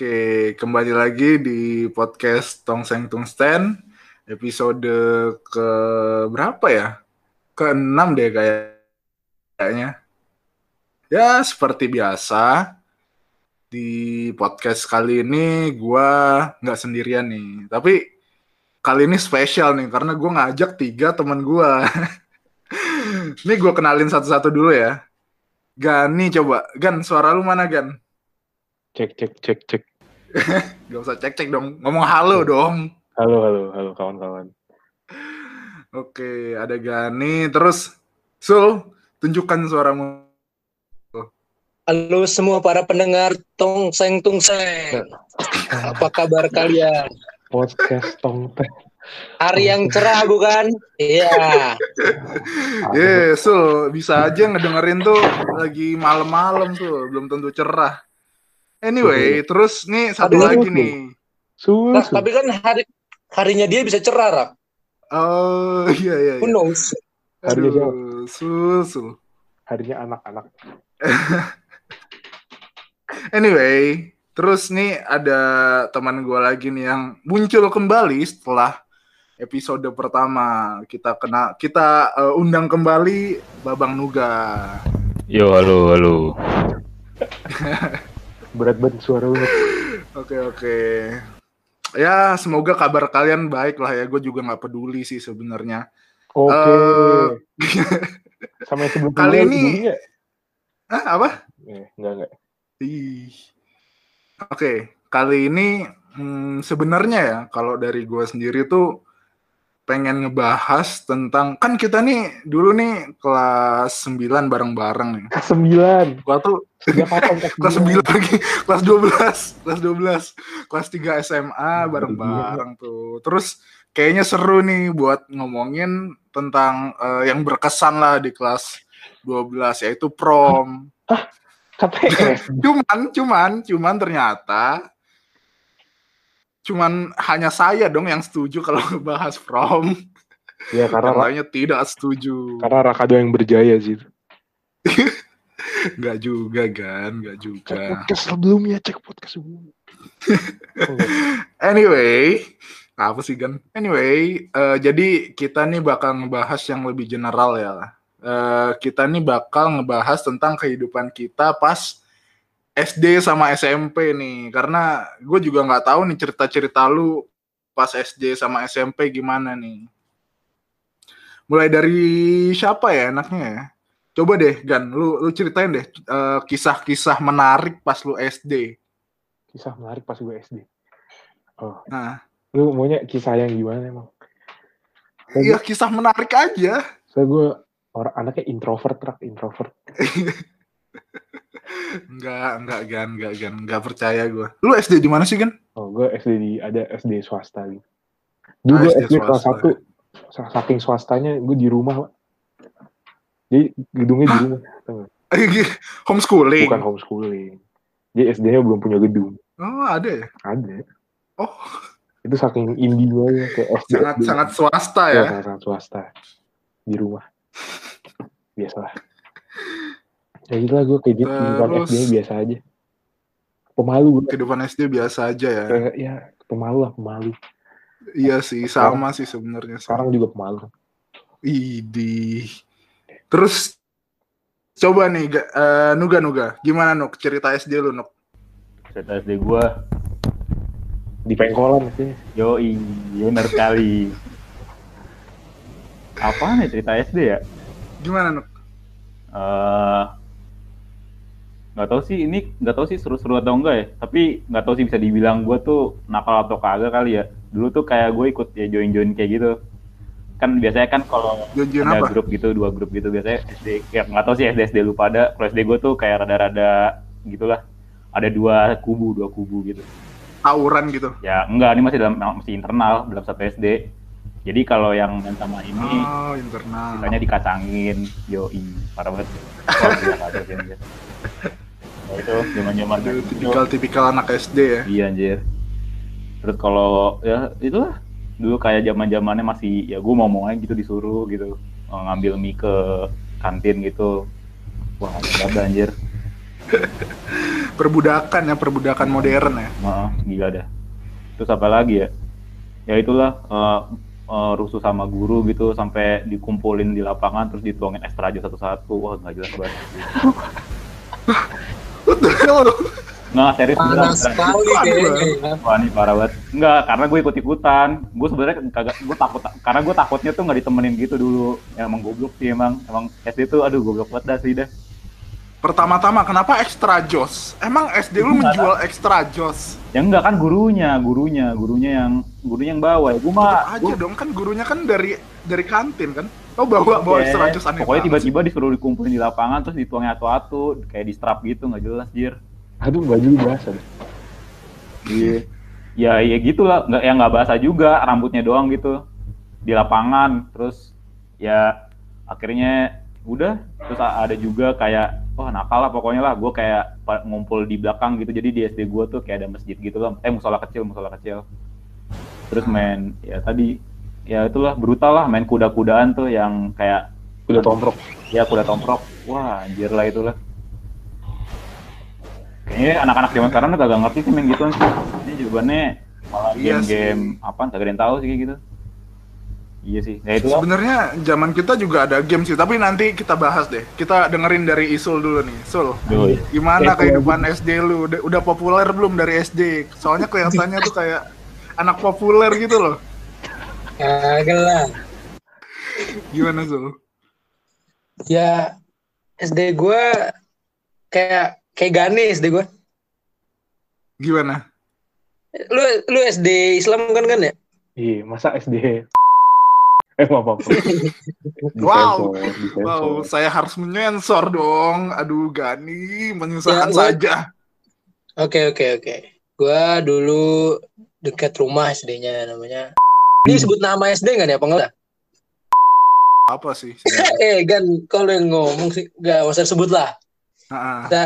Oke, kembali lagi di podcast Tongseng Tungsten episode ke berapa ya? Ke enam deh kayaknya. Ya, seperti biasa di podcast kali ini gua nggak sendirian nih, tapi kali ini spesial nih karena gue ngajak tiga teman gua. ini gue kenalin satu-satu dulu ya. Gani coba, Gan suara lu mana Gan? Cek cek cek cek. Gak usah cek-cek dong, ngomong halo dong. Halo halo halo kawan-kawan. Oke, ada Gani. Terus, Sul, tunjukkan suaramu. Halo semua para pendengar Tongseng Tungseng. Apa kabar kalian? Podcast tong teh. Hari yang cerah bukan? Iya. Yeah, Sul, bisa aja ngedengerin tuh lagi malam-malam tuh, belum tentu cerah. Anyway, terus nih satu Aduh, lagi aduh. nih. Nah, tapi kan hari harinya dia bisa cerah, Rak. Oh, iya iya. Who iya. knows? Harinya siapa? Sul. Harinya anak-anak. Anyway, terus nih ada teman gue lagi nih yang muncul kembali setelah episode pertama. Kita kena kita eh, undang kembali Babang Nuga. Yo, halo, halo. Berat banget suara lu. Oke oke. Ya semoga kabar kalian baik lah ya. Gue juga nggak peduli sih sebenarnya. Oke. Eh, Sama yang sebelum kali ini-. Ah, apa? Eh, enggak enggak. Ih. Oke, kali ini hmm, sebenarnya ya kalau dari gue sendiri tuh pengen ngebahas tentang kan kita nih dulu nih kelas 9 bareng-bareng nih. Kelas sembilan. Gua tuh kelas kelas 9 lagi, kelas 12, kelas 12, kelas 3 SMA bareng-bareng tuh. Terus kayaknya seru nih buat ngomongin tentang eh, yang berkesan lah di kelas 12 yaitu prom. Katanya Cuman, cuman, cuman ternyata cuman hanya saya dong yang setuju kalau ngebahas prom. Ya karena lainnya tidak setuju. karena Rakado yang berjaya sih. Nggak juga kan, nggak Cek juga. podcast sebelumnya, cek podcast sebelumnya. Oh. Anyway, apa sih kan? Anyway, eh, jadi kita nih bakal ngebahas yang lebih general ya. Eh, kita nih bakal ngebahas tentang kehidupan kita pas SD sama SMP nih. Karena gue juga nggak tahu nih cerita-cerita lu pas SD sama SMP gimana nih. Mulai dari siapa ya enaknya ya? Coba deh, Gan, lu, lu ceritain deh eh, kisah-kisah menarik pas lu SD. Kisah menarik pas gue SD. Oh, Nah, lu maunya kisah yang gimana emang? Iya kisah menarik aja. Saya gue orang anaknya introvert, rak introvert. Enggak, enggak, Gan, enggak, Gan, enggak percaya gue. Lu SD di mana sih, Gan? Oh, gue SD di ada SD swasta gitu. Dulu Ah, SD SD kelas satu, sa- saking swastanya gue di rumah, Pak. Jadi gedungnya di rumah? Homeschooling. bukan homeschooling. Jadi SD-nya belum punya gedung, Oh, ada ya? ada. Oh, Itu saking indie gue kayak SD. sangat SD. sangat swasta Ya, ya. sangat, sangat swasta di rumah. Biasalah. Ya gitu lah gue kayak gitu, kehidupan SD biasa aja. Pemalu gue, Kehidupan SD biasa aja ya. kayak ya pemalu lah, pemalu. Iya sih, sama sih sebenarnya. Sekarang juga pemalu. Idi. Terus coba nih, eh, Nuga Nuga, gimana Nuk cerita SD lu Nuk? Cerita SD gua, Di pengkolan sih. yoi, bener sekali. Apaan ya cerita SD ya? Gimana Nuk? Eh, nggak tahu sih ini nggak tahu sih seru-seru atau enggak ya. Tapi nggak tahu sih bisa dibilang gue tuh nakal atau kagak kali ya. Dulu tuh kayak gue ikut ya join-join kayak gitu. Kan biasanya kan kalau ada apa? grup gitu dua grup gitu biasanya SD ya nggak tahu sih SD SD lu pada kalau SD gue tuh kayak rada-rada gitulah. Ada dua kubu dua kubu gitu. Tawuran gitu. ya enggak ini masih dalam masih internal dalam satu SD jadi kalau yang main sama ini Oh, internal. Katanya dikacangin, yoi, parah banget. Nah, itu zaman-zaman Aduh, itu. tipikal-tipikal anak SD ya. Iya anjir. Terus kalau ya itulah dulu kayak zaman-zamannya masih ya gue mau mau gitu disuruh gitu eh, ngambil mie ke kantin gitu. Wah, ada anjir. perbudakan ya perbudakan modern ya Maaf, gila dah. Terus apa lagi ya? Ya itulah eh, eh, rusuh sama guru gitu sampai dikumpulin di lapangan terus dituangin ekstra aja satu-satu. Wah nggak jelas banget. Nggak serius Panas beneran. sekali kayaknya. ya. Wah ini parah banget. Enggak, karena gue ikut ikutan. Gue sebenarnya kagak, gue takut, karena gue takutnya tuh nggak ditemenin gitu dulu. Ya, emang goblok sih emang, emang SD tuh, aduh goblok banget dah sih dah. Pertama-tama kenapa extra jos emang SD lu menjual extra jos Ya enggak kan gurunya, gurunya, gurunya yang gurunya yang bawa. Ya, gue Tetep mah, aja gue dong kan gurunya kan dari dari kantin kan oh bawa bawa Ya, extra jos aneh Pokoknya tiba-tiba disuruh dikumpulin di lapangan terus dituangin atu-atu kayak di strap gitu nggak jelas jir. Aduh baju basah. deh. Iya. Ya ya gitulah nggak yang nggak basah juga rambutnya doang gitu di lapangan terus ya akhirnya udah terus ada juga kayak wah nakal lah pokoknya lah. Gue kayak ngumpul di belakang gitu. Jadi di SD gue tuh kayak ada masjid gitu lah eh musola kecil musola kecil. Terus main ya tadi ya itulah brutal lah. Main kuda-kudaan tuh yang kayak Udah tomprok. ya kuda tomprok. Wah anjir lah itulah. Kayaknya anak-anak zaman sekarang tuh kagak ngerti sih main gituan sih. Ini jawabannya malah Iya game-game apa? Kagak ada yang tahu sih gitu iya sih ya itulah Sebenarnya zaman kita juga ada game sih, tapi nanti kita bahas deh. Kita dengerin dari Isul dulu nih. Sul, Doi. gimana Eh, kehidupan SD lu? Udah, udah populer belum dari SD? Soalnya kelihatannya tuh kayak anak populer gitu loh. Kagak lah. Gimana Sul? Ya SD gue kayak kayak Gani SD gue. Gimana? Lu lu SD Islam kan kan ya? Iya, masa SD? Eh, maaf, maaf. Wow. Disensor. Wow, saya harus menyensor dong. Aduh, Gani, menyusahkan Ya, saja. Oke oke oke. Gua dulu dekat rumah SD-nya namanya. Ini sebut nama SD nggak nih apa enggak? Apa sih? Eh Gan, kalau yang ngomong sih nggak usah sebut lah. Ah, Kita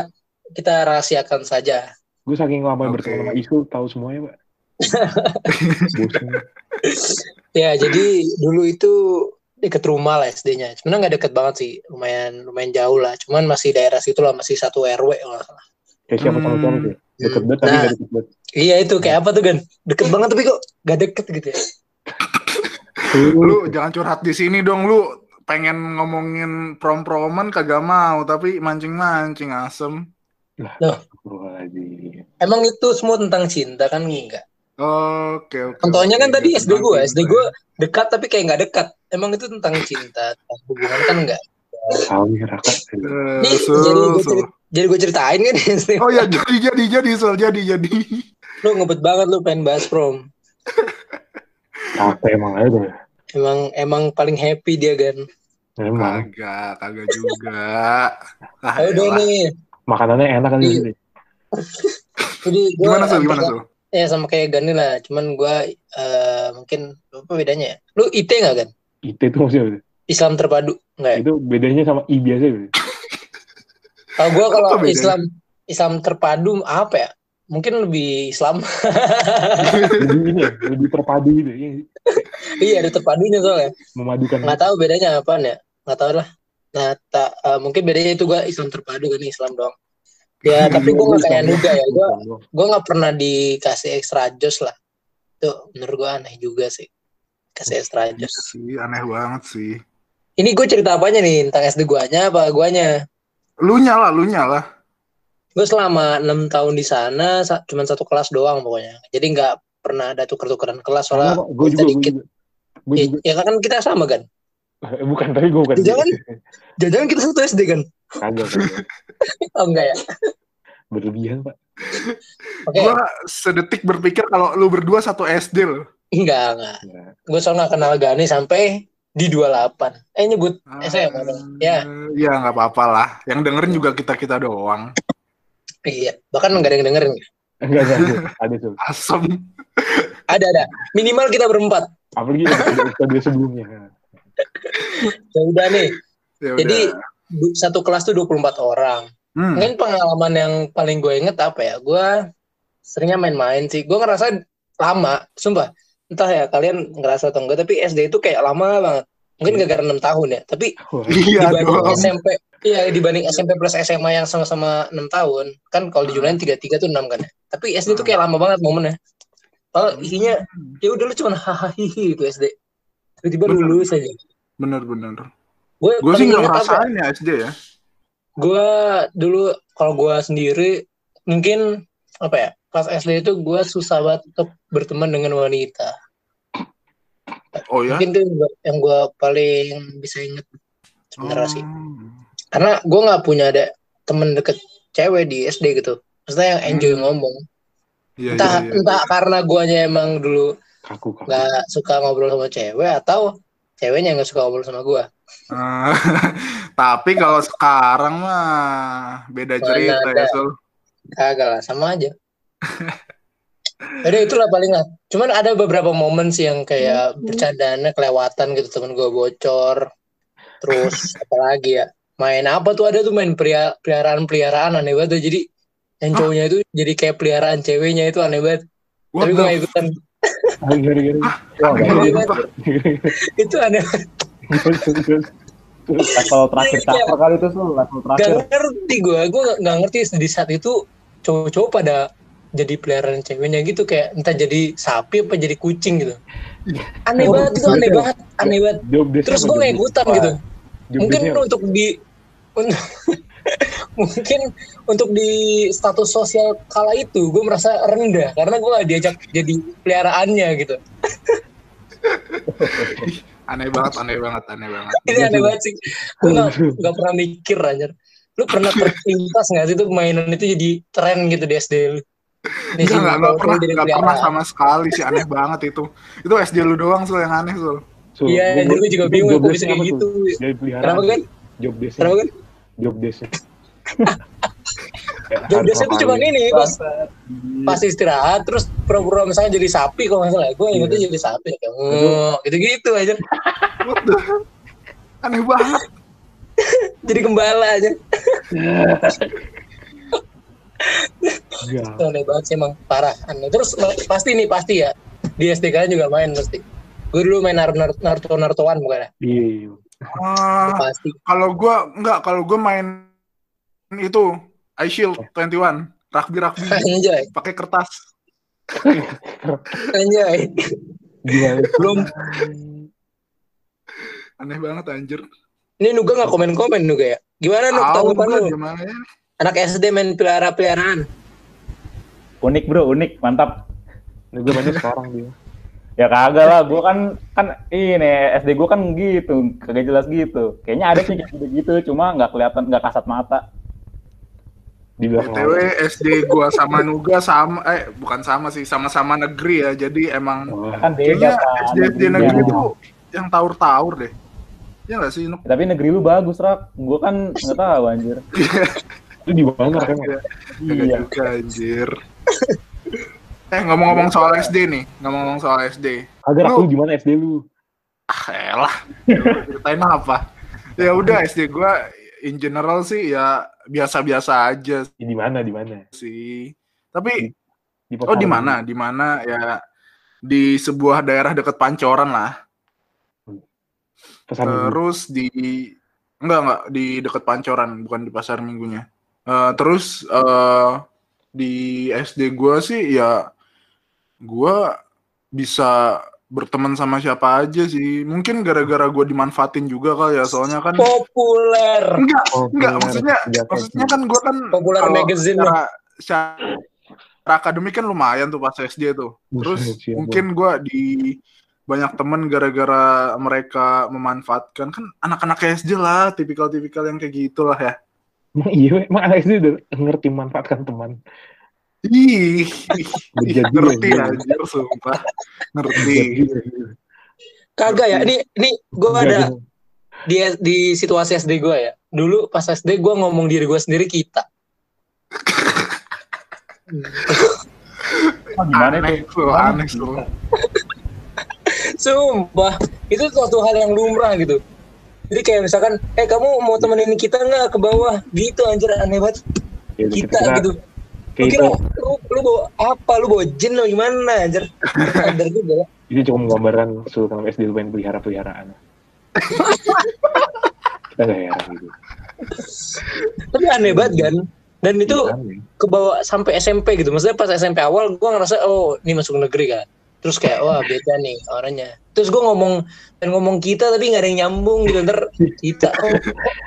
kita rahasiakan saja. Gue saking lama Oke. bersama sama Isul, tahu semuanya, Pak. Ya jadi dulu itu deket rumah lah SD-nya. Sebenarnya nggak deket banget sih, lumayan lumayan jauh lah. Cuman masih daerah situ lah, masih satu RW kalau nggak salah. Kayak siapa Hmm. suami sih? Deket banget, tapi Nah. nggak deket banget. Iya itu kayak apa tuh Gan? Deket banget tapi kok gak deket gitu ya? lu jangan curhat di sini dong, lu pengen ngomongin prom-proman kagak mau, tapi mancing-mancing asem. Astagfirullahaladzim. Emang itu semua tentang cinta kan enggak? Oke, oke. Contohnya kan tadi SD gue, SD gue dekat tapi kayak nggak dekat. Emang itu tentang cinta, tentang hubungan kan enggak? Tahu nih, Raka. Eh, Nih, jadi gue Sul. cerit- jadi gue ceritain kan SD. Oh ya, jadi jadi jadi Sul, jadi jadi. Lu ngebet banget lu pengen bahas prom. Capek emang aja. Emang emang paling happy dia kan. Emang. Kagak, kagak juga. Ah, Ayo elah. nih. Makanannya enak kan di Iya. sini. Jadi Gimana Sul, gimana Sul? Ya sama kayak Gani lah, cuman gua eh, mungkin apa bedanya ya? Lu IT nggak kan? IT itu maksudnya apa? Islam terpadu nggak ya? Itu bedanya sama I biasa gitu. Kalau gua kalau Apa? Islam Islam terpadu apa ya? Mungkin lebih Islam. Lebih ini ya, lebih terpadu gitu. ya. iya ada terpadunya soalnya. Memadukan. Nggak tahu bedanya apaan ya? Nggak tahu lah. Nah, tak, eh, mungkin bedanya itu gua Islam terpadu kan Islam dong. Ya, tapi gua nggak kayak Nuga ya. Gua gue nggak pernah dikasih extra jos lah itu menurut gue aneh juga sih kasih extra jos Sih, aneh banget sih. ini gue cerita apanya nih tentang SD guanya apa guanya Lu nyala, lu nyala. gue selama enam tahun di sana sa- cuman satu kelas doang pokoknya jadi nggak pernah ada tuker-tukeran kelas soalnya Gue juga, gue dikit. juga. Gue ya, juga. ya kan kita sama kan Bukan, tapi gue bukan. Jangan. jangan kita satu SD kan Kagak, oh enggak ya Berlebihan, Pak. oke Gua sedetik berpikir kalau lu berdua satu SD loh. enggak enggak Nah, gue soalnya kenal Gani sampai di 28 eh nyebut SMA dong ya Ya nggak apa-apa lah. Yang dengerin juga kita kita doang. iya bahkan nggak ada yang dengerin enggak, enggak, enggak. Ada tuh. Asem. ada ada minimal kita berempat Apalagi yang ada episode sebelumnya. Ya udah nih Ya Jadi udah. satu kelas tuh 24 orang. Hmm. Mungkin pengalaman yang paling gue inget apa ya? Gue seringnya main-main sih. Gue ngerasa lama, sumpah. Entah ya kalian ngerasa atau enggak, tapi SD itu kayak lama banget. Mungkin gara-gara 6 tahun ya. Tapi Iya dibanding dong. SMP, Iya dibanding SMP plus SMA yang sama-sama 6 tahun kan kalau Hmm. dijumlahin tiga tiga tuh 6 kan ya. Tapi SD tuh kayak lama banget momennya. Kalau Hmm. isinya ya udah lu cuma hahaha gitu SD. Tiba-tiba lulus aja. Bener-bener. Gue Gue sih nggak ngerasain ya SD ya. Gue dulu kalau gue sendiri mungkin apa ya pas SD itu gue susah banget untuk berteman dengan wanita. Oh ya? Mungkin itu yang gue paling bisa inget sebenarnya sih. Oh. Karena gue nggak punya ada temen deket cewek di SD gitu. Maksudnya yang enjoy Hmm. ngomong. Iya, entah iya, iya. entah karena guanya emang dulu Kaku kaku. nggak suka ngobrol sama cewek atau ceweknya nggak suka ngobrol sama gua. Ah, tapi kalau sekarang mah beda Mana cerita ya, ada. Sul. Kagak lah, sama aja. Jadi itulah paling lah. Cuman ada beberapa momen sih yang kayak bercandanya kelewatan gitu temen gua bocor. Terus apa lagi ya? Main apa tuh ada tuh main pria peliharaan peliharaan aneh banget tuh. Jadi yang cowoknya itu jadi kayak peliharaan ceweknya itu aneh banget. What Tapi nggak ikutan. Ah, itu aneh level terakhir Iya, caper kali itu tuh level Gak terakhir. ngerti gue, gue gak, ngerti di saat itu cowok-cowok pada jadi peliharaan ceweknya gitu kayak entah jadi sapi apa jadi kucing gitu. Aneh Oh, banget itu aneh banget, aneh banget. Terus gue job gak desk? ikutan Wah, gitu. Mungkin untuk di untuk mungkin untuk di status sosial kala itu gue merasa rendah karena gue gak diajak jadi peliharaannya gitu. Aneh banget, aneh banget, aneh banget. Ini aneh banget sih. Gue gak, gak pernah mikir anjir. Lu pernah terlintas gak sih tuh mainan itu jadi tren gitu di SD lu? Enggak, mau enggak pernah, jadi enggak pernah sama sekali sih, aneh banget itu. Itu SD lu doang, Sul, yang aneh, Sul. Iya, anjir gue juga bingung desk bisa kayak tuh? gitu. Jadi. Kenapa kan? Job desk. Kenapa kan? Job desk. Job desknya tuh cuma ini pas pas istirahat terus pura-pura misalnya jadi sapi kalau nggak salah. Gue ingetnya Iya. jadi sapi kayak "Oh," gitu-gitu aja. Aneh banget. Jadi gembala aja. Itu aneh banget sih emang parah aneh. Terus pasti nih pasti ya di SD kalian juga main pasti. Gue dulu main Naruto Naruto Narutoan bukan ya? Iya. Ah, Pasti. kalau gua enggak, kalau gua main itu Ice Shield 21, rugby-rugby Anjay, pakai kertas. anjay. Belum Aneh banget anjir. ini Nuga nggak komen-komen Nuga ya? Gimana Nuga Tahu tanggapan lu? gimana ya? Anak SD main pelihara-peliharaan. unik bro unik mantap gue mainnya sekarang dia. Ya kagak lah gua kan kan ini SD gua kan gitu kagak jelas gitu kayaknya ada sih kayak gitu gitu cuma nggak kelihatan nggak kasat mata Di. BTW SD gua sama Nuga sama eh bukan sama sih, sama-sama negeri ya. Jadi emang Wah, kan kayaknya beda kan SD SD negeri tuh yang taur-taur deh. Ya nggak sih, Nuk? tapi negeri lu bagus rak gua kan nggak tahu anjir itu di mana kan? Iya juga anjir. Eh ngomong-ngomong soal SD nih, ngomong-ngomong soal SD. Lu- aku di mana SD lu? Ah, elah. Ceritain apa? Ya udah SD gua in general sih ya biasa-biasa aja di mana? Di mana? sih. Tapi Di oh di mana? Di mana ya di sebuah daerah dekat Pancoran lah. Pesan Minggu. Terus di enggak enggak di dekat Pancoran, bukan di pasar minggunya. Eh, terus eh, di SD gua sih ya gua bisa berteman sama siapa aja sih. Mungkin gara-gara gua dimanfaatin juga kali ya, soalnya kan Populer. enggak Oh, enggak maksudnya maksudnya kan gua kan Populer magazine secara, secara akademik kan lumayan tuh pas SD tuh. Terus Buset, siap, mungkin gua di banyak temen gara-gara mereka memanfaatkan kan anak-anak SD lah tipikal-tipikal yang kayak gitulah ya iya, emang anak SD udah ngerti manfaatkan teman. Ih ngerti iya. anjir sumpah ngerti Kagak ya. Ini ini gue ada di di situasi SD gue ya. Dulu pas SD gue ngomong diri gue sendiri kita. Oh, gimana aneh itu tuh aneh tuh Sumpah, itu suatu hal yang lumrah gitu. Jadi kayak misalkan, eh kamu mau temenin kita nggak ke bawah? Gitu anjir aneh banget. Ya, Kita gitu. Kayak kira itu, lu, lu bawa apa? Lu bawa jin atau gimana anjir? Sadar juga. ya. itu cuma menggambarkan sultan SD lu main pelihara-peliharaan. Kita gak heran gitu. Tapi aneh banget kan. Dan itu Aneh. kebawa sampai SMP gitu. Maksudnya pas SMP awal gue ngerasa oh ini masuk negeri kan. Terus kayak wah beda nih orangnya. Terus gue ngomong dan ngomong kita tapi nggak ada yang nyambung gitu. Ntar kita oh,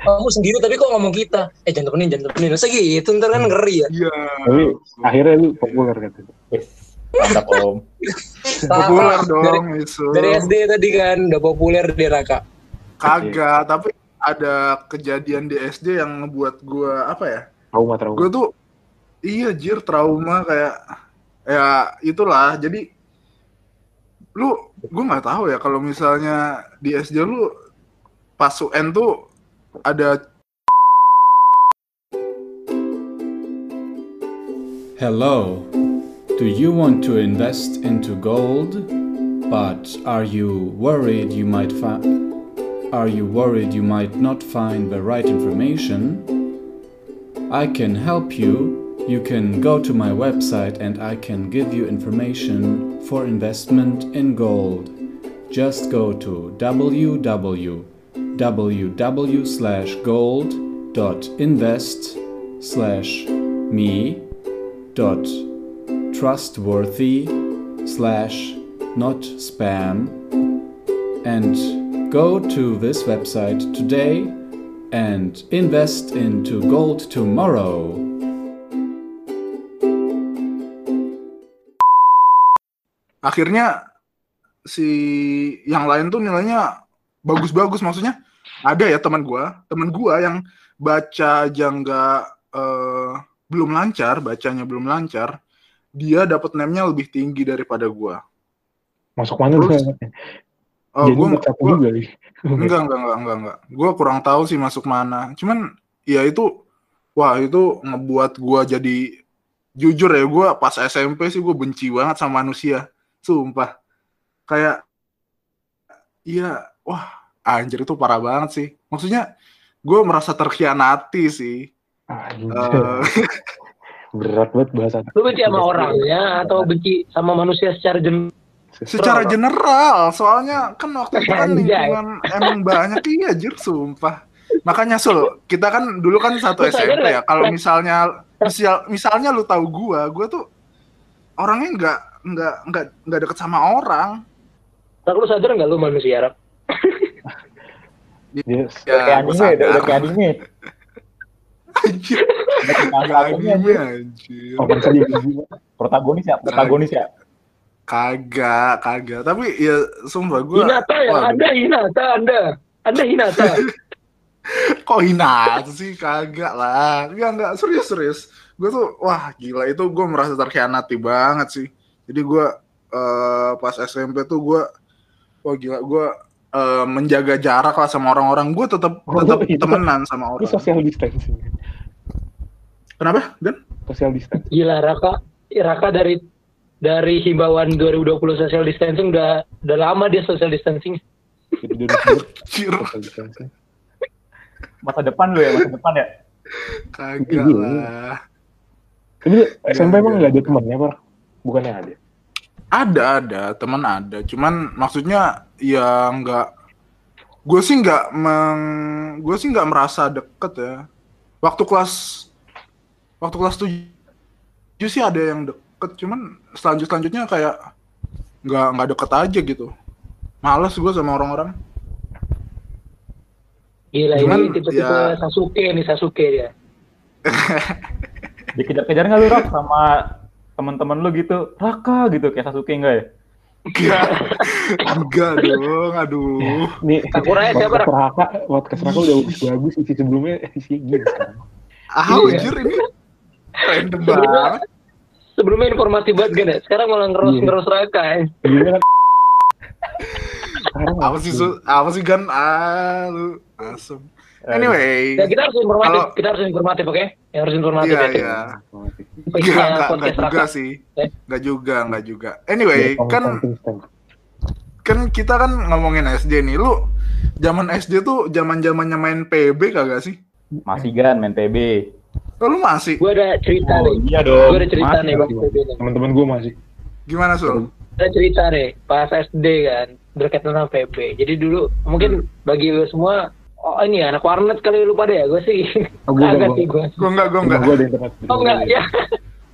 oh, kamu sendiri tapi kok ngomong kita. Eh jangan temenin jangan temenin. Masa gitu ntar kan ngeri ya. Iya. Tapi akhirnya lu populer kan. Wes, mantap om. Populer dong Dari, itu. dari SD tadi kan udah populer di Raka. Kagak, tapi ada kejadian di SD yang ngebuat gua apa ya? Trauma trauma. Gue tuh iya jir trauma kayak ya itulah. Jadi lu gue nggak tahu ya kalau misalnya di SD lu pas UN tuh ada Hello. Do you want to invest into gold? But are you worried you might find Are you worried you might not find the right information? I can help you. You can go to my website and I can give you information for investment in gold. Just go to www slash gold dot invest slash me dot trustworthy slash not spam and go to this website today and invest into gold tomorrow. Akhirnya si yang lain tuh nilainya bagus-bagus. Maksudnya ada ya teman gua teman gua yang baca aja nggak eh, belum lancar bacanya belum lancar dia dapat name-nya lebih tinggi daripada gua. Masuk mana Terus? oh, Jadi gua, buat satu gua juga nih. enggak enggak enggak enggak enggak gua kurang tahu sih masuk mana. Cuman ya itu wah itu ngebuat gua jadi jujur ya gua pas SMP sih gua benci banget sama manusia sumpah. Kayak iya wah anjir itu parah banget sih. Maksudnya gue merasa terkhianati sih. Anjir. Eh, Berat banget bahasan. Lu benci sama orangnya atau benci sama manusia secara jen secara general soalnya kan waktu itu kan lingkungan emang banyak. Iya jir sumpah. Makanya sul kita kan dulu kan satu SMP ya. Nggak? kalau misalnya misal, misalnya lu tahu gua gua tuh orangnya nggak nggak nggak nggak deket sama orang Rak, lu sadar nggak lu manusia Rak? Dia ya Kayak anime, udah, udah sadar kayak anime. anjir anime, anjir. gigi. Protagonis ya, protagonis ya. kagak kagak tapi ya sumpah gua Hinata ya, wah, Anda Hinata, Anda. Anda Hinata. kok hina sih kagak lah enggak enggak serius serius gue tuh wah gila itu gue merasa terkhianati banget sih jadi gue eh, pas SMP tuh gue wah gila gue eh, menjaga jarak lah sama orang-orang gue tetap Oh, tetap itu- temenan sama Ini orang social distancing. kenapa dan Social distancing. Gila Raka, Raka dari dari himbauan 2020 social distancing udah udah lama dia social distancing. Social. Masa depan lu ya, masa depan ya. kagak Iya. lah Tapi SMP Iya, emang iya. nggak ada temannya, Pak? Bukannya ada? ada ada. Teman ada. Cuman maksudnya ya nggak gue sih nggak meng gue sih nggak merasa deket ya. Waktu kelas waktu kelas tujuh sih ada yang deket. Cuman selanjut selanjutnya kayak nggak nggak deket aja gitu. Males gue sama orang-orang. Gila Cuman, ini tipe-tipe ya- Sasuke nih Sasuke dia. Dikejar-kejar nggak lu Rak sama teman-teman lu gitu? Raka gitu kayak Sasuke enggak ya? enggak enggak dong aduh Nih, Sakuranya siapa, Raka, podcast Raka udah bagus, isi sebelumnya isi gini sekarang. ah Iya. anjir ini random Sebelumnya- banget Sebelumnya informatif banget kan ya. Sekarang malah ngeros Iya. ngeros Raka ya. Kan. Sekarang apa sih apa sih gan ah lu asem anyway Ya kita harus informatif, Kalau- kita harus informatif oke? Ya harus informatif iya ya. Iya Tipenya Enggak, enggak, juga Raka. sih. Eh? Enggak juga, enggak juga. Anyway, Iya, kan kan kita kan ngomongin SD nih. Lu zaman SD tuh zaman-zamannya main PB kagak sih? Masih gan main PB. Oh, lu masih? Gue ada cerita Oh nih. iya dong. Gue ada cerita Masih, nih itu nih. Teman-teman gue masih. Gimana, Sul? Ada cerita nih pas SD kan berkaitan dengan PB. Jadi dulu mungkin bagi lu semua oh ini ya anak warnet kali lu pada ya gue sih Oh, gue enggak, sih gue Gue enggak, gue enggak. gue internet. oh enggak ya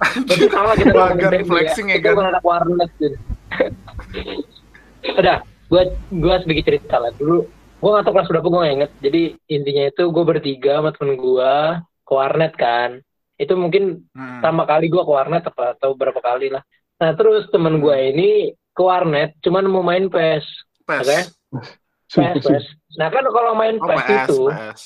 Berarti sama kita ngomongin BB flexing ya, bukan anak warnet gitu. Udah, gue gue sedikit cerita lah dulu. Gue nggak tahu kelas berapa gue inget. Jadi intinya itu gue bertiga sama temen gue ke warnet kan. Itu mungkin Hmm. pertama kali gue ke warnet apa atau berapa kali lah. Nah terus temen gue ini ke warnet cuman mau main PES. PES. Oke. PES, PES. Nah kan kalau main Oh, PES, PS, itu PS.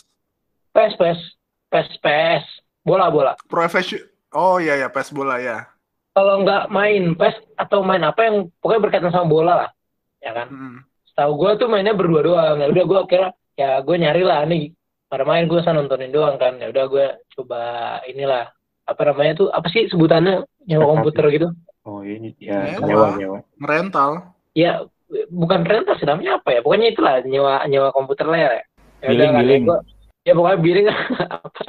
PES, PES, PES, PES, bola bola. Profession. Oh iya ya, PES bola ya. Kalau nggak main PES atau main apa yang pokoknya berkaitan sama bola lah, ya kan? Hmm. Tahu gue tuh mainnya berdua doang. Ya udah gue kira ya gue nyari lah nih pada main gue sana nontonin doang kan. Ya udah gue coba inilah apa namanya tuh apa sih sebutannya Spektator. komputer gitu? Oh ini ya Nyewa. nyewa nyewa. Ngerental. Ya bukan rental sih namanya apa ya? Pokoknya itulah nyewa nyewa komputer lah ya. Ya udah Billing, kan billing. gue ya pokoknya billing apa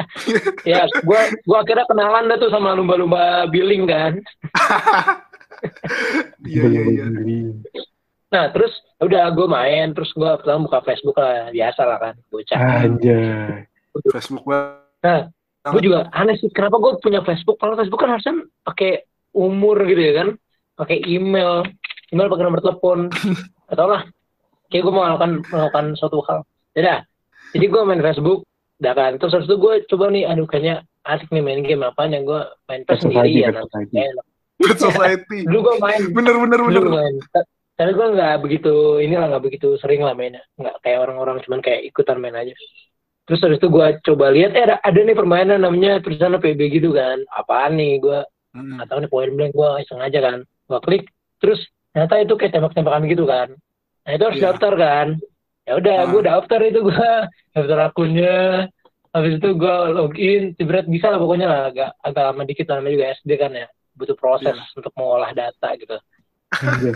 ya gue gue akhirnya kenalan dah tuh sama lumba-lumba billing kan Iya iya iya. nah terus ya udah gue main terus gue pertama buka Facebook lah biasa lah kan bocah Anjay. Facebook banget. Nah, gue juga aneh sih kenapa gue punya Facebook kalau Facebook kan harusnya pakai umur gitu ya kan pakai email email pakai nomor telepon. Atau lah kayak gue mau melakukan melakukan suatu hal. Ya jadi gue main Facebook udah kan. Terus habis itu gue coba nih aduh kayaknya asik nih main game. Apa yang gue main Society, sendiri ya Society. enak. Pet Society. dulu gue main. Bener bener bener. dulu main. Ta- tapi gue nggak begitu inilah nggak begitu sering lah mainnya. Nggak kayak orang-orang cuman kayak ikutan main aja. Terus habis itu gue coba lihat eh ada, ada nih permainan namanya tulisannya PB gitu kan. Apaan nih gue Hmm. tahu nih point blank gue iseng aja kan. Gue klik terus ternyata itu kayak tembak-tembakan gitu kan. Nah itu harus Iya. daftar kan. Ya udah Ah. gue daftar itu gue daftar akunnya. Habis itu gue login jebret bisa lah pokoknya lah. Agak agak lama dikit namanya juga SD kan ya. Butuh proses Iya. untuk mengolah data gitu. Anjay.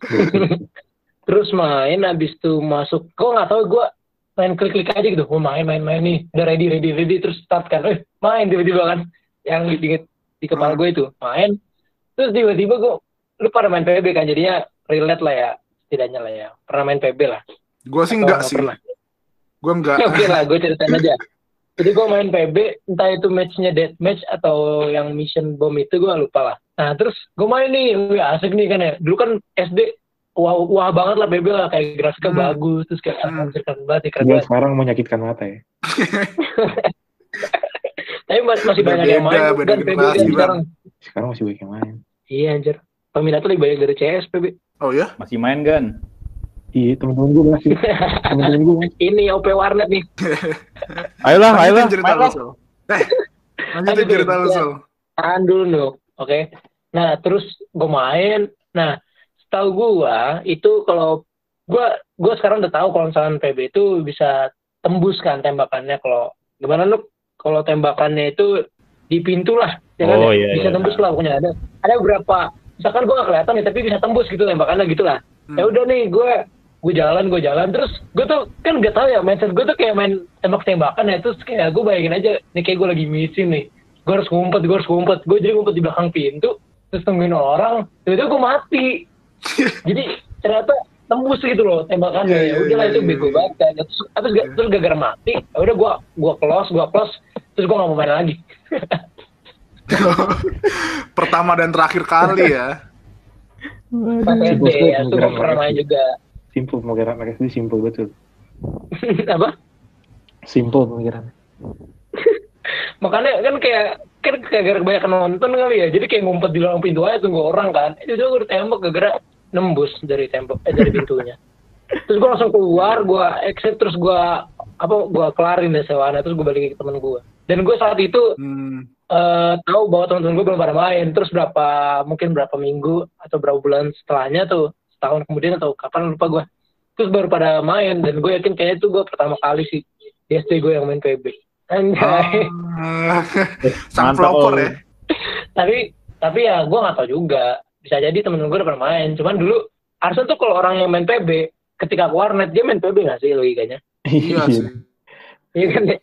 terus main habis itu masuk. Kok nggak tahu gue main klik-klik aja gitu. Gue main main main nih. Udah ready ready ready terus start kan. Eh main tiba-tiba kan. Yang di, di, di kepala gue itu main. Terus tiba-tiba gue lu pada main PB kan jadinya relate lah ya setidaknya lah ya pernah main PB lah Gue sih enggak nggak sih. pernah? Gue enggak. oke lah gue ceritain aja jadi gue main PB entah itu matchnya death match atau yang mission bomb itu gue lupa lah nah terus gue main nih wih, asik nih kan ya dulu kan SD wah, wah banget lah PB lah kayak grafiknya Hmm. bagus terus kayak Hmm. keren banget keren banget sekarang menyakitkan mata ya. tapi masih, masih banyak yang main dan PB kan sekarang Sekarang masih banyak yang main. iya anjir peminatnya lebih banyak dari CS PB Oh ya? Masih main kan? Iya temen-temen gue masih. temen-temen gue masih. ini OP warnet nih Ayolah, ayolah. Lanjutin cerita lu, lah. Sol. Eh, lanjutin cerita lu. Sol. tahan dulu dong oke nah terus gue main nah setahu gue itu kalau gue gue sekarang udah tahu kalau misalkan PB itu bisa tembus kan tembakannya kalau gimana lu kalau tembakannya itu di pintu lah ya kan Oh, ya? iya, bisa iya. tembus lah pokoknya ada ada beberapa misalkan gue gak kelihatan ya tapi bisa tembus gitu tembakannya gitu lah. Hmm. ya udah nih gue gue jalan gue jalan terus gue tuh kan gak tahu ya mindset gue tuh kayak main tembak tembakan ya terus kayak gue bayangin aja nih kayak gue lagi missing nih. Gue harus ngumpet gue harus ngumpet. Gue jadi ngumpet di belakang pintu terus tungguin orang tiba-tiba gue mati. Jadi ternyata tembus gitu loh tembakannya. Ya udah lah itu bego banget kan terus terus terus gara-gara mati. Udah gue gue close gue close terus gue gak mau main lagi Pertama dan terakhir kali ya. pas SD Simpel ya itu gue pernah main mereka. juga Simple pemikiran mereka itu simple betul. apa Simple pemikiran. makanya kan kayak kan kayak gara kebanyakan nonton kali ya jadi kayak ngumpet di dalam pintu aja tunggu orang kan itu juga udah tembak gara nembus dari tembok eh dari pintunya terus gue langsung keluar gue exit terus gue apa gue kelarin deh sewana terus gue balik ke temen gue dan gue saat itu Hmm. Eh tahu bahwa teman-teman gue belum pada main. Terus berapa mungkin berapa minggu atau berapa bulan setelahnya tuh setahun kemudian atau kapan lupa gue terus baru pada main dan gue yakin kayaknya itu gue pertama kali sih di SD gue yang main PB anjay. Ah, Sang pelopor Ol. ya. tapi tapi ya gue nggak tahu juga. Bisa jadi temen-temen gue udah pernah main. Cuman dulu harusnya tuh kalau orang yang main PB ketika ke warnet dia main PB nggak sih logikanya? Iya sih. iya kan ya?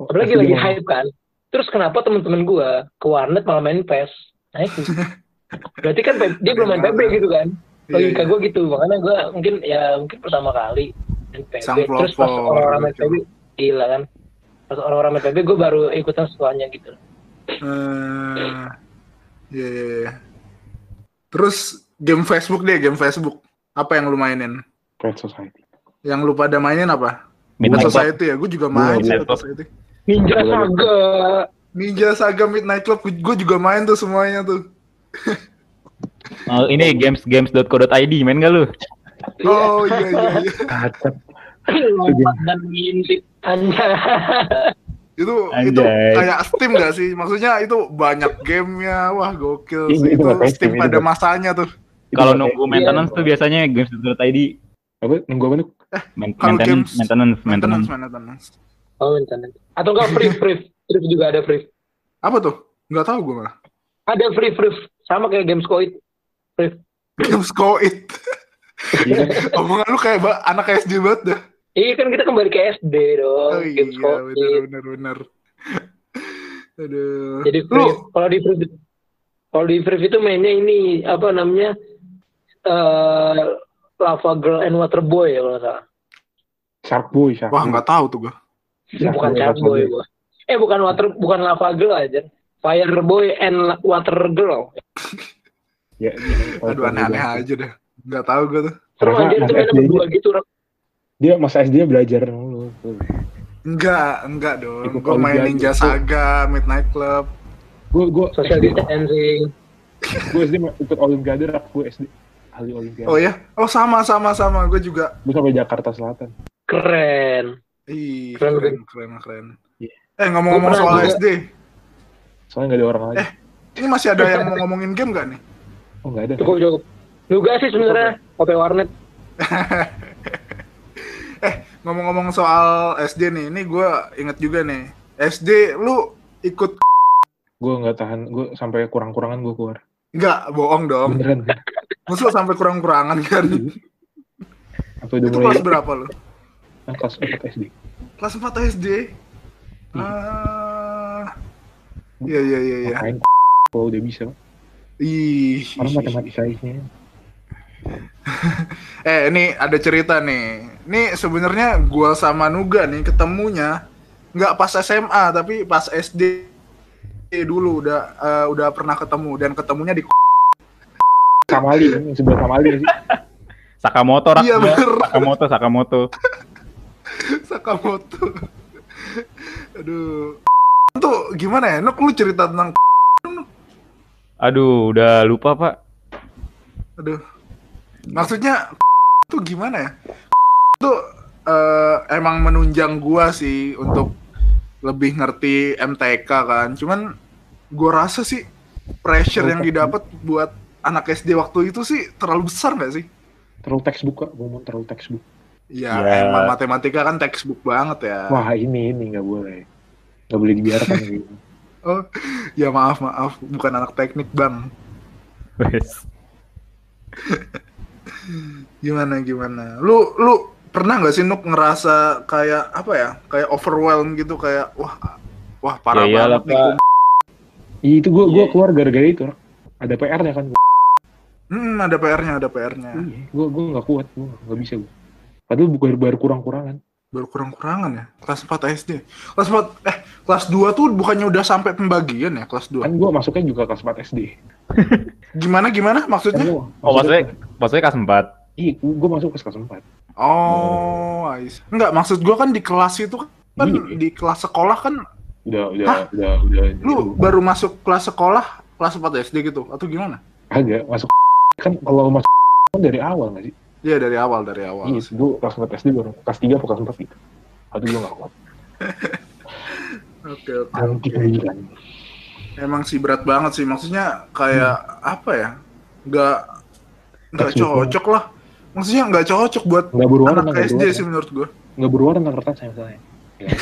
apalagi lagi dia- hype kan terus kenapa temen-temen gue ke warnet malah main PES nah itu berarti kan P- dia belum main PB gitu kan Iya, logika iya. gue gitu makanya gue mungkin ya mungkin pertama kali main PB. Sang Terus pas orang-orang main. PB, gila kan. Pas orang-orang main PB, gue baru ikutan setelahnya gitu. Eh, iya, iya, iya. Terus game Facebook deh, game Facebook. Apa yang lu mainin? Red Society. Yang lu pada mainin apa? Midnight. Society ya, gue juga main Midnight. Society. Ninja Saga. Ninja Saga Midnight Club, gue juga main tuh semuanya tuh. Oh, ini games games.co.id main gak lu? Oh iya iya iya. Kacap. Lompat dan. Itu Anjay. itu kayak Steam gak sih? Maksudnya itu banyak gamenya, wah gokil sih. itu Steam itu pada masanya tuh. Kalau nunggu maintenance tuh biasanya games.co.id Apa? Nunggu apa nih? main- Kalau maintenance, games- maintenance, Maintenance, maintenance. maintenance. Oh, internet. Atau enggak free free. Free juga ada free. Apa tuh? Nggak tahu gue malah. Ada free free. Sama kayak games Koit. Free. Games It. Iya kan? Omongan lu kayak anak SD banget dah. Iya kan kita kembali ke SD dong. Oh iya, games Koit. bener bener bener. Aduh. Jadi free. Kalau di free kalau di free itu mainnya ini apa namanya? eh Lava Girl and Water Boy ya kalau nggak salah. Shark Boy, Shark wah nggak tahu tuh gue. Shark bukan Boy, Shark Shark Boy gua. Eh bukan Water bukan Lava Girl aja. Fire Boy and Water Girl. Ya, ya, Aduh aneh-aneh aja dah. Nggak tahu gue tuh. Ternyata aja itu mainnya SD berdua gitu. Dia masa SD nya belajar mulu. Enggak, enggak dong. Gue main. Ninja Saga, Midnight Club. Gue gue Social SD, distancing. gue SD ikut Olimpiade gue SD ahli Olimpiade. Oh ya? Oh sama sama sama. Gue juga. Gue sampai Jakarta Selatan. Keren. Ih, Keren, keren keren keren. Iya. Eh ngomong-ngomong soal juga. SD, Soalnya nggak ada orang lain. Eh. ini masih ada yang mau ngomongin game gak nih? Oh nggak ada. Cukup cukup. Juga sih sebenarnya OP Warnet. Ngomong-ngomong soal SD nih, ini gue inget juga nih. SD lu ikut Gue nggak tahan. Gue sampai kurang-kurangan gue keluar. nggak bohong dong? Beneran. Maksud lu sampai kurang-kurangan kan? Udah Itu mulai kelas berapa lu? Ah, kelas 4 SD. Kelas 4 SD. Ah. Iya iya iya iya. Main kalau udah bisa. Ih. Orang matematikanya. Eh, ini ada cerita nih. Ini sebenarnya gua sama Nuga nih ketemunya nggak pas SMA tapi pas SD dulu udah eh, udah pernah ketemu dan ketemunya di Kamali ini sebelah Kamali sih. Sakamoto rak. Iya. Sakamoto, Sakamoto. Sakamoto. Aduh. Tuh gimana ya? Nuk lu cerita tentang Aduh, udah lupa, Pak. aduh. Maksudnya tuh gimana ya? Tuh eh, emang menunjang gua sih untuk lebih ngerti MTK kan. Cuman gua rasa sih pressure yang didapat buat anak SD waktu itu sih terlalu besar nggak sih? Terlalu textbook kak. Gue mau terlalu textbook. Ya, Ya. emang matematika kan textbook banget ya. Wah ini ini nggak boleh. Nggak boleh dibiarkan gitu. Oh, ya maaf maaf, bukan anak teknik bang. Wes. Gimana gimana? Lu lu pernah nggak sih Nuk ngerasa kayak apa ya? Kayak overwhelmed gitu kayak wah wah parah Ya banget nih. Pak. gua- Iya, itu gue Iya. keluar gara-gara itu. Ada PR-nya kan. Hmm, ada PR-nya, ada PR-nya. Iya, gue gue nggak kuat, gue nggak bisa gue. Padahal baru baru kurang-kurangan. Baru kurang-kurangan ya. Kelas 4 SD. Kelas 4 eh kelas 2 tuh bukannya udah sampai pembagian ya kelas 2. Kan gue masuknya juga kelas 4 SD. Gimana gimana Kan maksudnya? gua Oh, maksudnya, maksudnya kelas 4. Iya, gue masuk ke kelas 4. Oh, I see. enggak maksud gua kan di kelas itu kan Iya. di kelas sekolah kan Udah, udah, Hah? udah, udah. lu itu. baru masuk kelas sekolah kelas 4 SD gitu atau gimana? Agak masuk kan kalau masuk kan dari awal nggak sih? Iya dari awal dari awal. Iya, gue kelas 4 SD baru kelas 3 atau kelas 4 gitu. Aduh gue nggak kuat. Oke oke. Anti pendidikan. Emang sih berat banget sih maksudnya kayak apa ya? Nggak nggak Textbook cocok lah. Maksudnya nggak cocok buat Nggak berwarna, anak nggak SD berwarna. sih menurut gua. Nggak berwarna tentang kertas saya misalnya. Ya.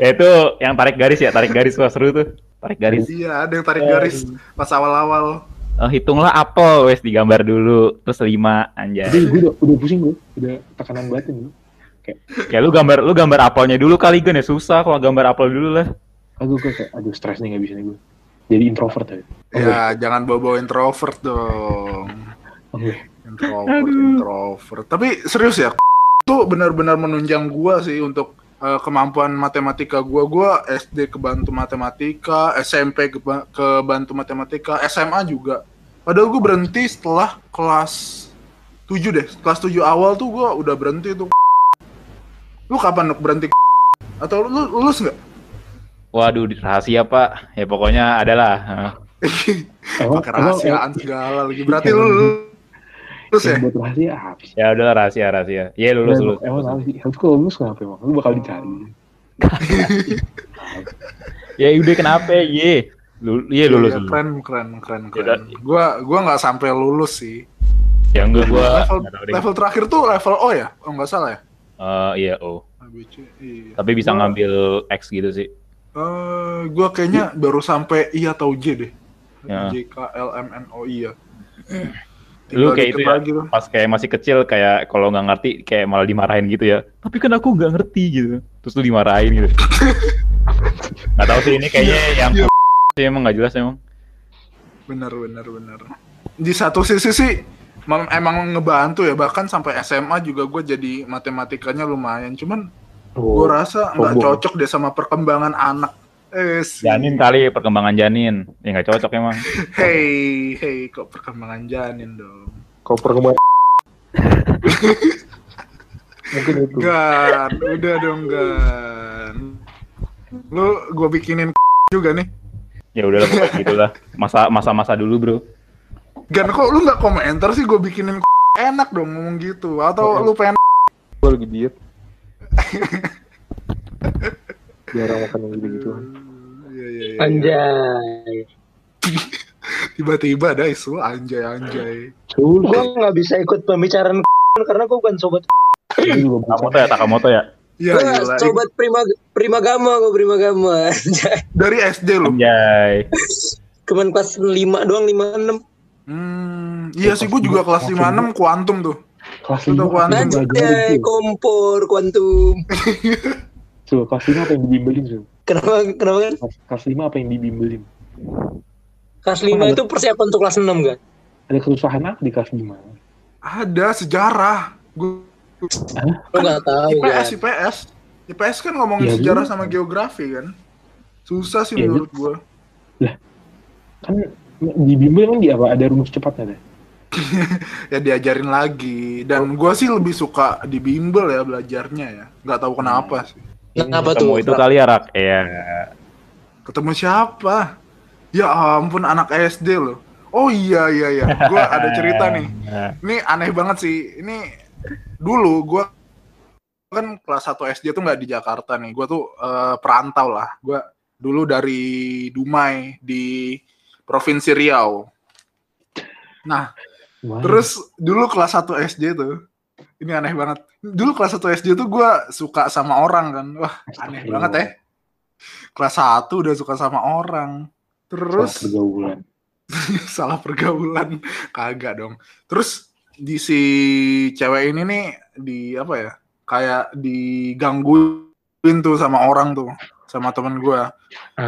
Ya itu yang tarik garis ya, tarik garis wah seru tuh. Tarik garis. Iya ada yang tarik garis pas awal-awal. Oh, hitunglah apel wes digambar dulu, terus lima Jadi anjay. gue udah, udah pusing gue, udah tekanan batin gue. Ya lu gambar lu gambar apelnya dulu kali kan ya susah kalau gambar apel dulu lah. Aduh gue kayak, aduh stres nih nggak bisa nih gue. Jadi introvert ya. Ya jangan bawa-bawa introvert dong. Oke. Introvert, introvert. Tapi serius ya, tuh benar-benar menunjang gua sih untuk eh, kemampuan matematika gua. Gua SD kebantu matematika, SMP keba- kebantu matematika, SMA juga. Padahal gua berhenti setelah kelas 7 deh. Kelas 7 awal tuh gua udah berhenti tuh. Lu kapan Nuk, berhenti? Atau lu lulus nggak? Waduh, rahasia pak. Ya pokoknya adalah. Emang, Pakai rahasiaan segala lagi. Berarti lu lulus ya? buat rahasia apa sih? Ya udahlah rahasia rahasia. Iya lulus Emang- lulus. Emang apa sih? Harus kalau lulus kenapa emang? Lu bakal dicari. Ya udah kenapa? Ye. Iya lulus. Iya, lulus. keren, keren, keren, Ya keren. Gua gua nggak sampai lulus sih. Ya enggak gua. level, level terakhir tuh level O ya? Oh nggak salah ya? Eh, iya oh. ABC, iya. Tapi bisa Gua- ngambil X gitu sih. Eh, gua kayaknya baru sampai I atau J deh. Ya. J K L M N O I ya. Lu kayak itu ya? lagi tuh. Pas kayak masih kecil kayak kalau nggak ngerti kayak malah dimarahin gitu ya. Tapi kan aku nggak ngerti gitu. Terus lu dimarahin gitu. Nggak tahu sih ini kayaknya yang Iya. sih emang nggak jelas emang. Bener, bener, bener. Di satu sisi sih emang ngebantu ya. Bahkan sampai SMA juga gue jadi matematikanya lumayan. Cuman gue Oh, rasa nggak cocok deh sama perkembangan anak. Eh. Janin kali perkembangan janin. Ya nggak cocok emang. Hey, hey, kok perkembangan janin dong? kau perkembangan. Mungkin itu. Gan, udah dong Gan. Lu gue bikinin juga nih. Ya udahlah pokoknya gitulah. Masa masa masa dulu bro. Gan kok lu nggak komentar sih gue bikinin enak dong ngomong gitu atau Oh, lu pengen Gue lagi diet. Jarang makan yang gitu-gitu. Iya, iya, iya. Anjay. tiba-tiba ada isu anjay anjay Gue nggak bisa ikut pembicaraan karena gue bukan sobat. Takamoto ya Takamoto ya. Iya Gue gila. sobat prima prima gama gue prima gama. Anjay. dari SD lu Anjay. Cuman kelas 5 doang 5 6. hmm, iya sih gue juga kelas 56 kuantum tuh Kelas Udah, 5 Wan. apa yang Anjay, kompor kuantum. Sul, kelas 5 apa yang dibimbelin Sul? Kenapa kenapa kan? Kelas, kelas 5 apa yang dibimbelin? Kelas 5 itu persiapan untuk kelas 6 kan? Ada kesusahan apa di kelas 5? ada sejarah gue nggak tahu IPS kan? IPS IPS kan ngomongin Iya, sejarah juga. sama geografi kan susah sih Iya, menurut gue Kan di bimbel kan di apa? Ada rumus cepatnya deh. ya diajarin lagi dan gue sih lebih suka di bimbel ya belajarnya ya nggak tahu kenapa sih Kenapa Ketemu tuh? itu kali ya Rak. Iya. ketemu siapa? Ya ampun anak SD loh. Oh iya iya iya. Gue ada cerita nih. Ini aneh banget sih. Ini dulu gue kan kelas 1 SD tuh nggak di Jakarta nih. Gue tuh eh, perantau lah. Gue dulu dari Dumai di provinsi Riau. Nah Wah, terus dulu kelas 1 SD tuh ini aneh banget dulu kelas 1 SD tuh gue suka sama orang kan. Wah aneh banget ya. Kelas 1 udah suka sama orang. Terus salah pergaulan. salah pergaulan. Kagak dong. Terus di si cewek ini nih di apa ya kayak digangguin tuh sama orang tuh sama temen gue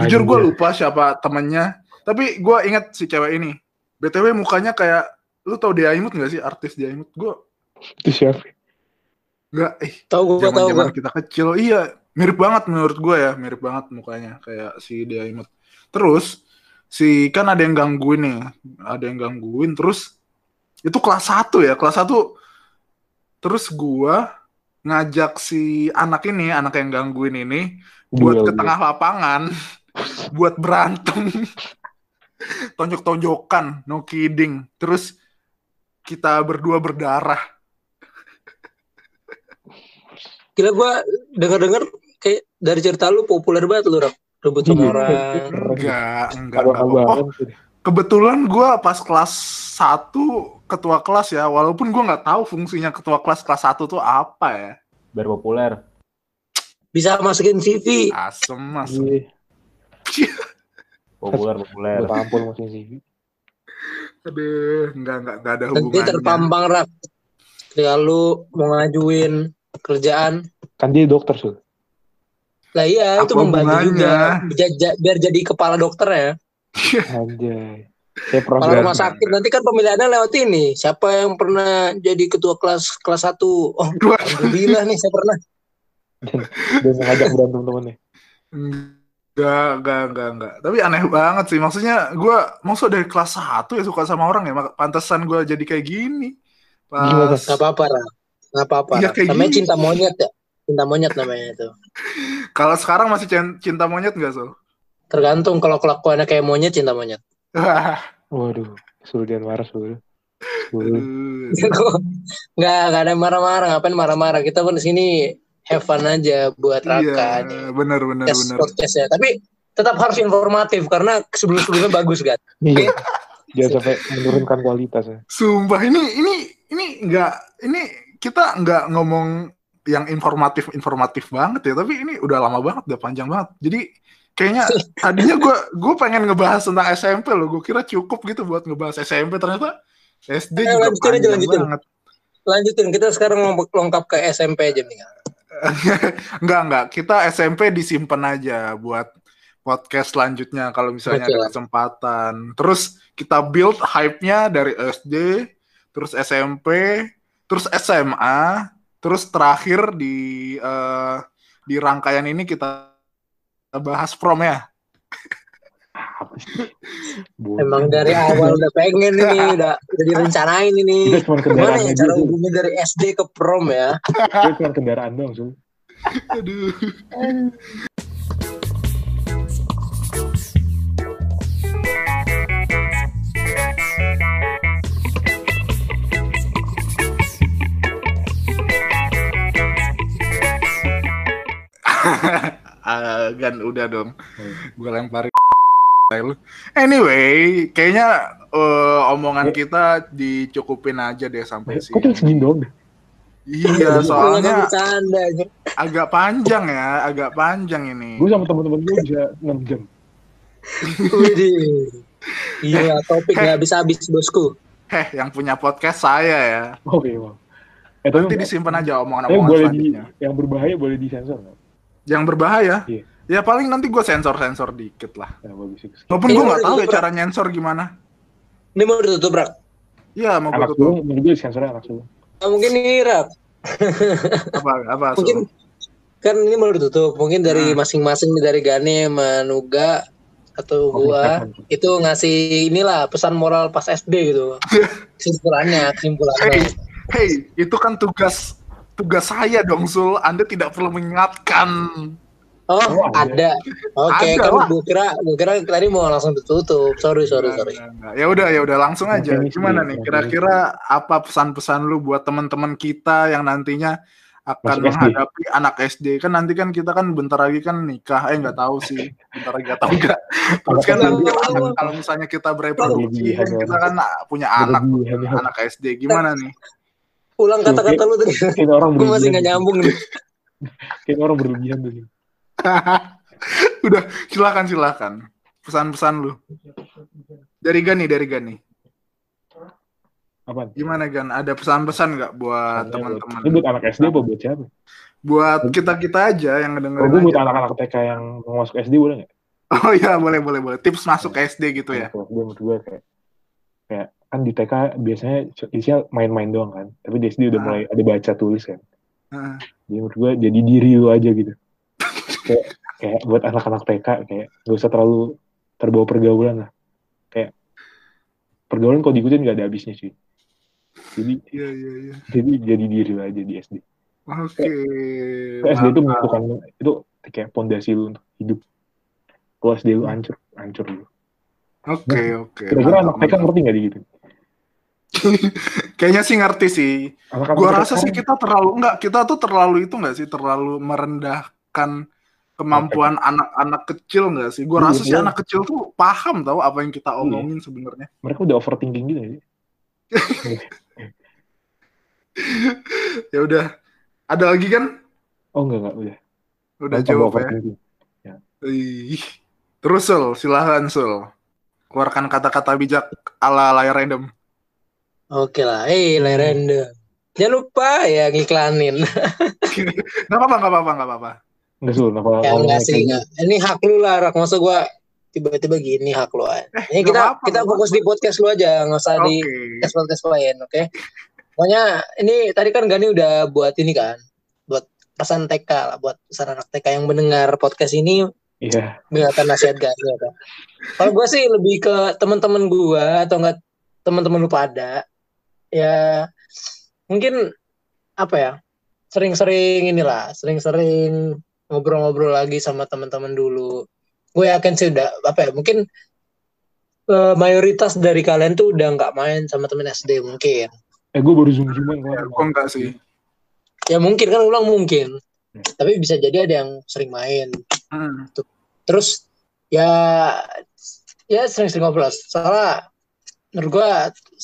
jujur gue lupa siapa temennya. Tapi gue inget si cewek ini. Btw mukanya kayak lu tau dia imut gak sih? Artis dia imut. Gue Itu siapa? Nggak eh Tahu gue zaman tahu zaman gue. kita kecil. Iya mirip banget menurut gue ya mirip banget mukanya kayak si dia imut. Terus si kan ada yang gangguin nih ada yang gangguin terus itu kelas 1 ya kelas 1 terus gua ngajak si anak ini anak yang gangguin ini buat Duel, ke tengah lapangan buat berantem. Tonjok-tonjokan no kidding. Terus kita berdua berdarah Gila gue denger-denger kayak dari cerita lu populer banget lu, Rak. Rebut sama Iya. orang. enggak enggak, Kalau enggak. Oh, kebetulan gue pas kelas 1 ketua kelas ya walaupun gue nggak tahu fungsinya ketua kelas kelas 1 tuh apa ya Biar populer. Bisa masukin CV. asem asem Iya, Populer populer. tampol masih sih. aduh nggak nggak nggak ada Nanti hubungannya terpampang, Rak. Ketika lu mau ngajuin kerjaan. Kan dia dokter, Sul. Lah iya, itu Apa membantu hubungannya? juga. Biar, biar jadi kepala dokter ya. Anjay. Kalau rumah sakit nanti kan pemilihannya lewat ini. Siapa yang pernah jadi ketua kelas kelas 1? Oh, Dua. alhamdulillah nih saya pernah. Dan ngajak berantem temennya. Enggak, enggak, enggak, enggak. Tapi aneh banget sih. Maksudnya gue, maksud dari kelas 1 ya suka sama orang ya. mak- Pantesan gue jadi kayak gini. Pas Gak apa-apa, Ra. Gak apa-apa. Iya, kayak Namanya gini. cinta monyet ya. Cinta monyet namanya itu. kalau sekarang masih cin- cinta monyet gak, Sol? Tergantung kalau kelakuannya kayak monyet, cinta monyet. Waduh, suruh dia marah suruh. Nggak, nggak ada marah-marah. Ngapain marah-marah? Kita pun di sini have fun aja buat Raka. nih. Iya, bener, bener, Podcast, bener. podcast ya. Tapi tetap harus informatif karena sebelum-sebelumnya bagus kan. Iya. Jangan sampai menurunkan kualitas ya. Sumpah, ini, ini, ini enggak, ini kita nggak ngomong yang informatif-informatif banget ya. Tapi ini udah lama banget, udah panjang banget. Jadi kayaknya tadinya gue gue pengen ngebahas tentang SMP loh. Gue kira cukup gitu buat ngebahas SMP. Ternyata SD Ayo, juga lanjutin panjang lanjutin. banget. Lanjutin, kita sekarang lengkap ke SMP aja nih. enggak enggak kita SMP disimpan aja buat podcast selanjutnya kalau misalnya Oke ada kesempatan terus kita build hype-nya dari SD terus SMP terus SMA terus terakhir di eh, di rangkaian ini kita bahas prom ya. Emang dari awal udah pengen ini, udah udah direncanain ini. Gimana kendaraan ya aja. cara hubungnya dari SD ke prom ya? Kita cuma kendaraan doang, Sul. aduh Gan udah dong gue lemparin lu. Anyway, kayaknya eh, omongan kita dicukupin aja deh sampai Kok sini. segini doang deh? Iya, nggak soalnya agak panjang ya, agak panjang ini. Gue sama teman-teman gue bisa 6 jam. Widih. Iya, topik nggak habis habis bosku. Heh, yang punya podcast saya ya. Oke, wow. Eh, tapi, Nanti disimpan aja omongan-omongan boleh di, selanjutnya. yang berbahaya boleh disensor nggak? Yang berbahaya? Iya. Ya paling nanti gue sensor-sensor dikit lah. Ya, bagus itu. Walaupun Iya, gue nggak tahu ya cara nyensor gimana. Ini mau ditutup, Rak. Iya, mau gue Anak tutup. gue sensornya anak. Nah, mungkin ini, Rak. Apa, apa? Mungkin kan ini mau ditutup. Mungkin dari Hmm. masing-masing dari Gane, Manuga atau gua itu ngasih inilah pesan moral pas SD gitu. Kesimpulannya, kesimpulannya. Hey, hey, itu kan tugas tugas saya dong, Sul. Anda tidak perlu mengingatkan. Oh, Oh, ada. ada. Oke, Ada kan gua kira gua kira tadi mau langsung ditutup. Sorry, sorry, sorry. Ya udah, ya udah langsung aja. Gimana nih? mungkin. Kira-kira apa pesan-pesan lu buat teman-teman kita yang nantinya akan Masuk SD. menghadapi anak SD? Kan nanti kan kita kan bentar lagi kan nikah. Eh nggak tahu sih, bentar lagi atau enggak. Terus kan nanti SD. anak- kalau misalnya kita bereproduksi kan kita kan punya anak ya. anak SD. Gimana nih? Ulang kata-kata lu tadi. Kayak orang Gua masih nggak nyambung nih. Kayak orang berlebihan tuh. udah, silakan silakan. Pesan-pesan lu. Dari Gani, dari Gani. Apaan? Gimana Gan? Ada pesan-pesan nggak buat Ini teman-teman? buat anak SD apa buat siapa? Buat kita-kita aja yang ngedengerin gue buat anak-anak TK yang mau masuk SD boleh nggak? Oh iya, boleh boleh boleh. Tips masuk ke SD gitu ya. Gue menurut gue kayak kayak kan di TK biasanya isinya main-main doang kan. Tapi di SD udah Ah. mulai ada baca tulis kan. Heeh. Jadi menurut gue jadi diri lu aja gitu. kayak kayak buat anak-anak TK kayak gak usah terlalu terbawa pergaulan lah. Kayak pergaulan kalau diikutin gak ada habisnya sih. Jadi Iya iya iya. jadi jadi diri lu aja di SD. Oke. Kalau SD itu menentukan itu kayak pondasi lu untuk hidup. Kalau SD lu hancur, hancur lu. Oke oke. Kira-kira Mantap, anak TK ngerti gak di gitu? Kayaknya sih ngerti sih. Gua rasa sih kita terlalu enggak, kita tuh terlalu itu enggak sih, terlalu merendahkan kemampuan anak-anak kecil enggak sih? Gua Iya, rasa sih iya. anak kecil tuh paham tahu apa yang kita omongin sebenarnya. mereka udah overthinking gitu ya. Ya udah. Ada lagi kan? Oh enggak enggak udah. Udah Tambah jawab ya. Ih. Terus Sul, silahkan Sul. Keluarkan kata-kata bijak ala layar random. Oke lah, eh lerende. Jangan lupa ya ngiklanin. Gak apa-apa, gak apa-apa, gak apa-apa. Enggak kenapa Ya enggak sih, enggak. Ini hak lu lah, Rak. Masa gua tiba-tiba gini hak lo Eh, ini nggak kita apa-apa, kita nggak fokus di podcast lu aja nggak usah di Oke. podcast podcast lain oke pokoknya ini tadi kan Gani udah buat ini kan buat pesan TK lah buat pesan anak TK yang mendengar podcast ini Iya. mendengarkan nasihat Gani ya kan kalau gue sih lebih ke teman-teman gue atau enggak teman-teman lu pada ya mungkin apa ya sering-sering inilah sering-sering ngobrol-ngobrol lagi sama teman-teman dulu gue yakin sih udah apa ya mungkin eh, mayoritas dari kalian tuh udah nggak main sama temen SD mungkin Eh gue baru zoom zooman kemarin. Kok enggak sih? ya mungkin kan ulang mungkin Hmm. tapi bisa jadi ada yang sering main Hmm. terus ya ya sering-sering ngobrol soalnya menurut gue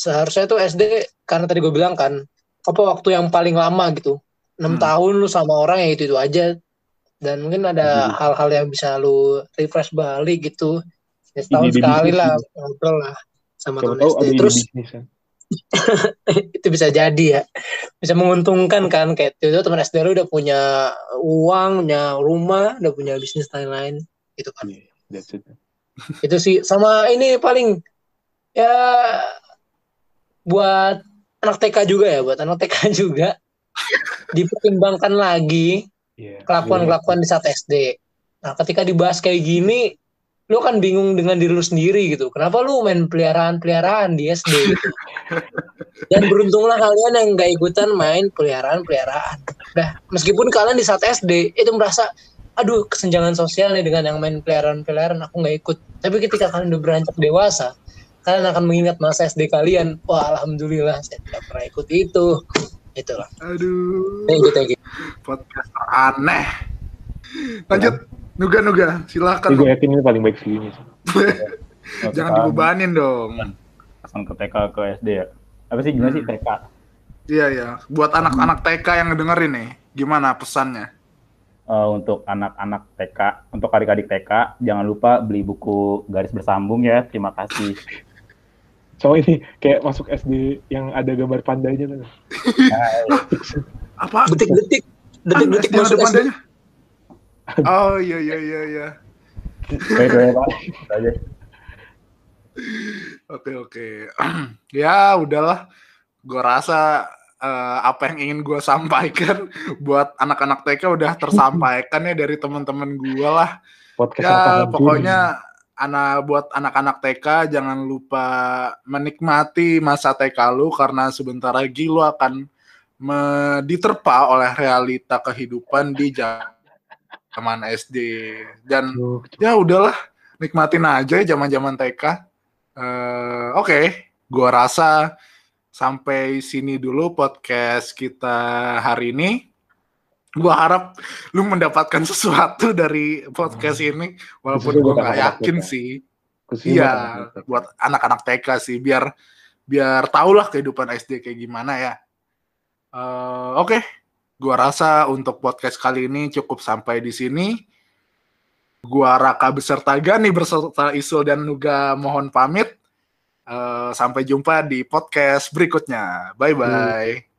seharusnya tuh SD karena tadi gue bilang kan apa waktu yang paling lama gitu enam Hmm. tahun lu sama orang ya itu itu aja dan mungkin ada Hmm. hal-hal yang bisa lu refresh balik gitu ya setahun Ide-ide sekali bisnis lah ngobrol lah sama temen tahu SD terus bisnis kan. itu bisa jadi ya bisa menguntungkan kan kayak itu teman SD lu udah punya uang punya rumah udah punya bisnis lain-lain gitu kan Iya, that's it. itu sih sama ini paling ya buat anak TK juga ya buat anak TK juga. Dipertimbangkan lagi Iya. kelakuan-kelakuan di saat SD nah ketika dibahas kayak gini lu kan bingung dengan diri lu sendiri gitu. Kenapa lu main peliharaan-peliharaan di SD gitu dan beruntunglah kalian yang gak ikutan main peliharaan-peliharaan. Udah meskipun kalian di saat SD itu merasa aduh kesenjangan sosial nih dengan yang main peliharaan-peliharaan aku nggak ikut. Tapi ketika kalian udah beranjak dewasa kalian akan mengingat masa SD kalian wah alhamdulillah saya tidak pernah ikut itu itulah Aduh. thank you thank you Podcast aneh. Lanjut. Nuga Nuga, silakan. Gue yakin ini paling baik segini sih. Jangan dibebanin dong. Langsung ke TK ke SD ya. Apa sih gimana sih TK? Iya ya. Buat anak-anak TK yang ngedengerin nih, gimana pesannya? Eh, untuk anak-anak TK, untuk adik-adik TK, jangan lupa beli buku garis bersambung ya. Terima kasih. Sama ini kayak masuk SD yang ada gambar pandanya tuh. Apa? detik-detik detik-detik masuk ada SD pandanya? Oh iya iya iya iya. Oke oke. ya udahlah. Gue rasa eh, apa yang ingin gue sampaikan buat anak-anak TK udah tersampaikan ya dari teman-teman gue lah. Podcast Ya pokoknya anak buat anak-anak TK jangan lupa menikmati masa TK lu karena sebentar lagi lu akan me- diterpa oleh realita kehidupan di zaman SD dan ya udahlah nikmatin aja zaman-zaman TK. Eh, Oke, gua rasa sampai sini dulu podcast kita hari ini. Gua harap lu mendapatkan sesuatu dari podcast ini, walaupun nggak anak-anak yakin TK. sih. khususnya Iya, buat anak-anak TK. buat anak-anak TK sih, biar biar tahulah kehidupan SD kayak gimana ya. Eh, Oke, gua rasa untuk podcast kali ini cukup sampai di sini. Gua Raka beserta Gani beserta Isul dan Nuga mohon pamit. Eh, sampai jumpa di podcast berikutnya. Bye bye.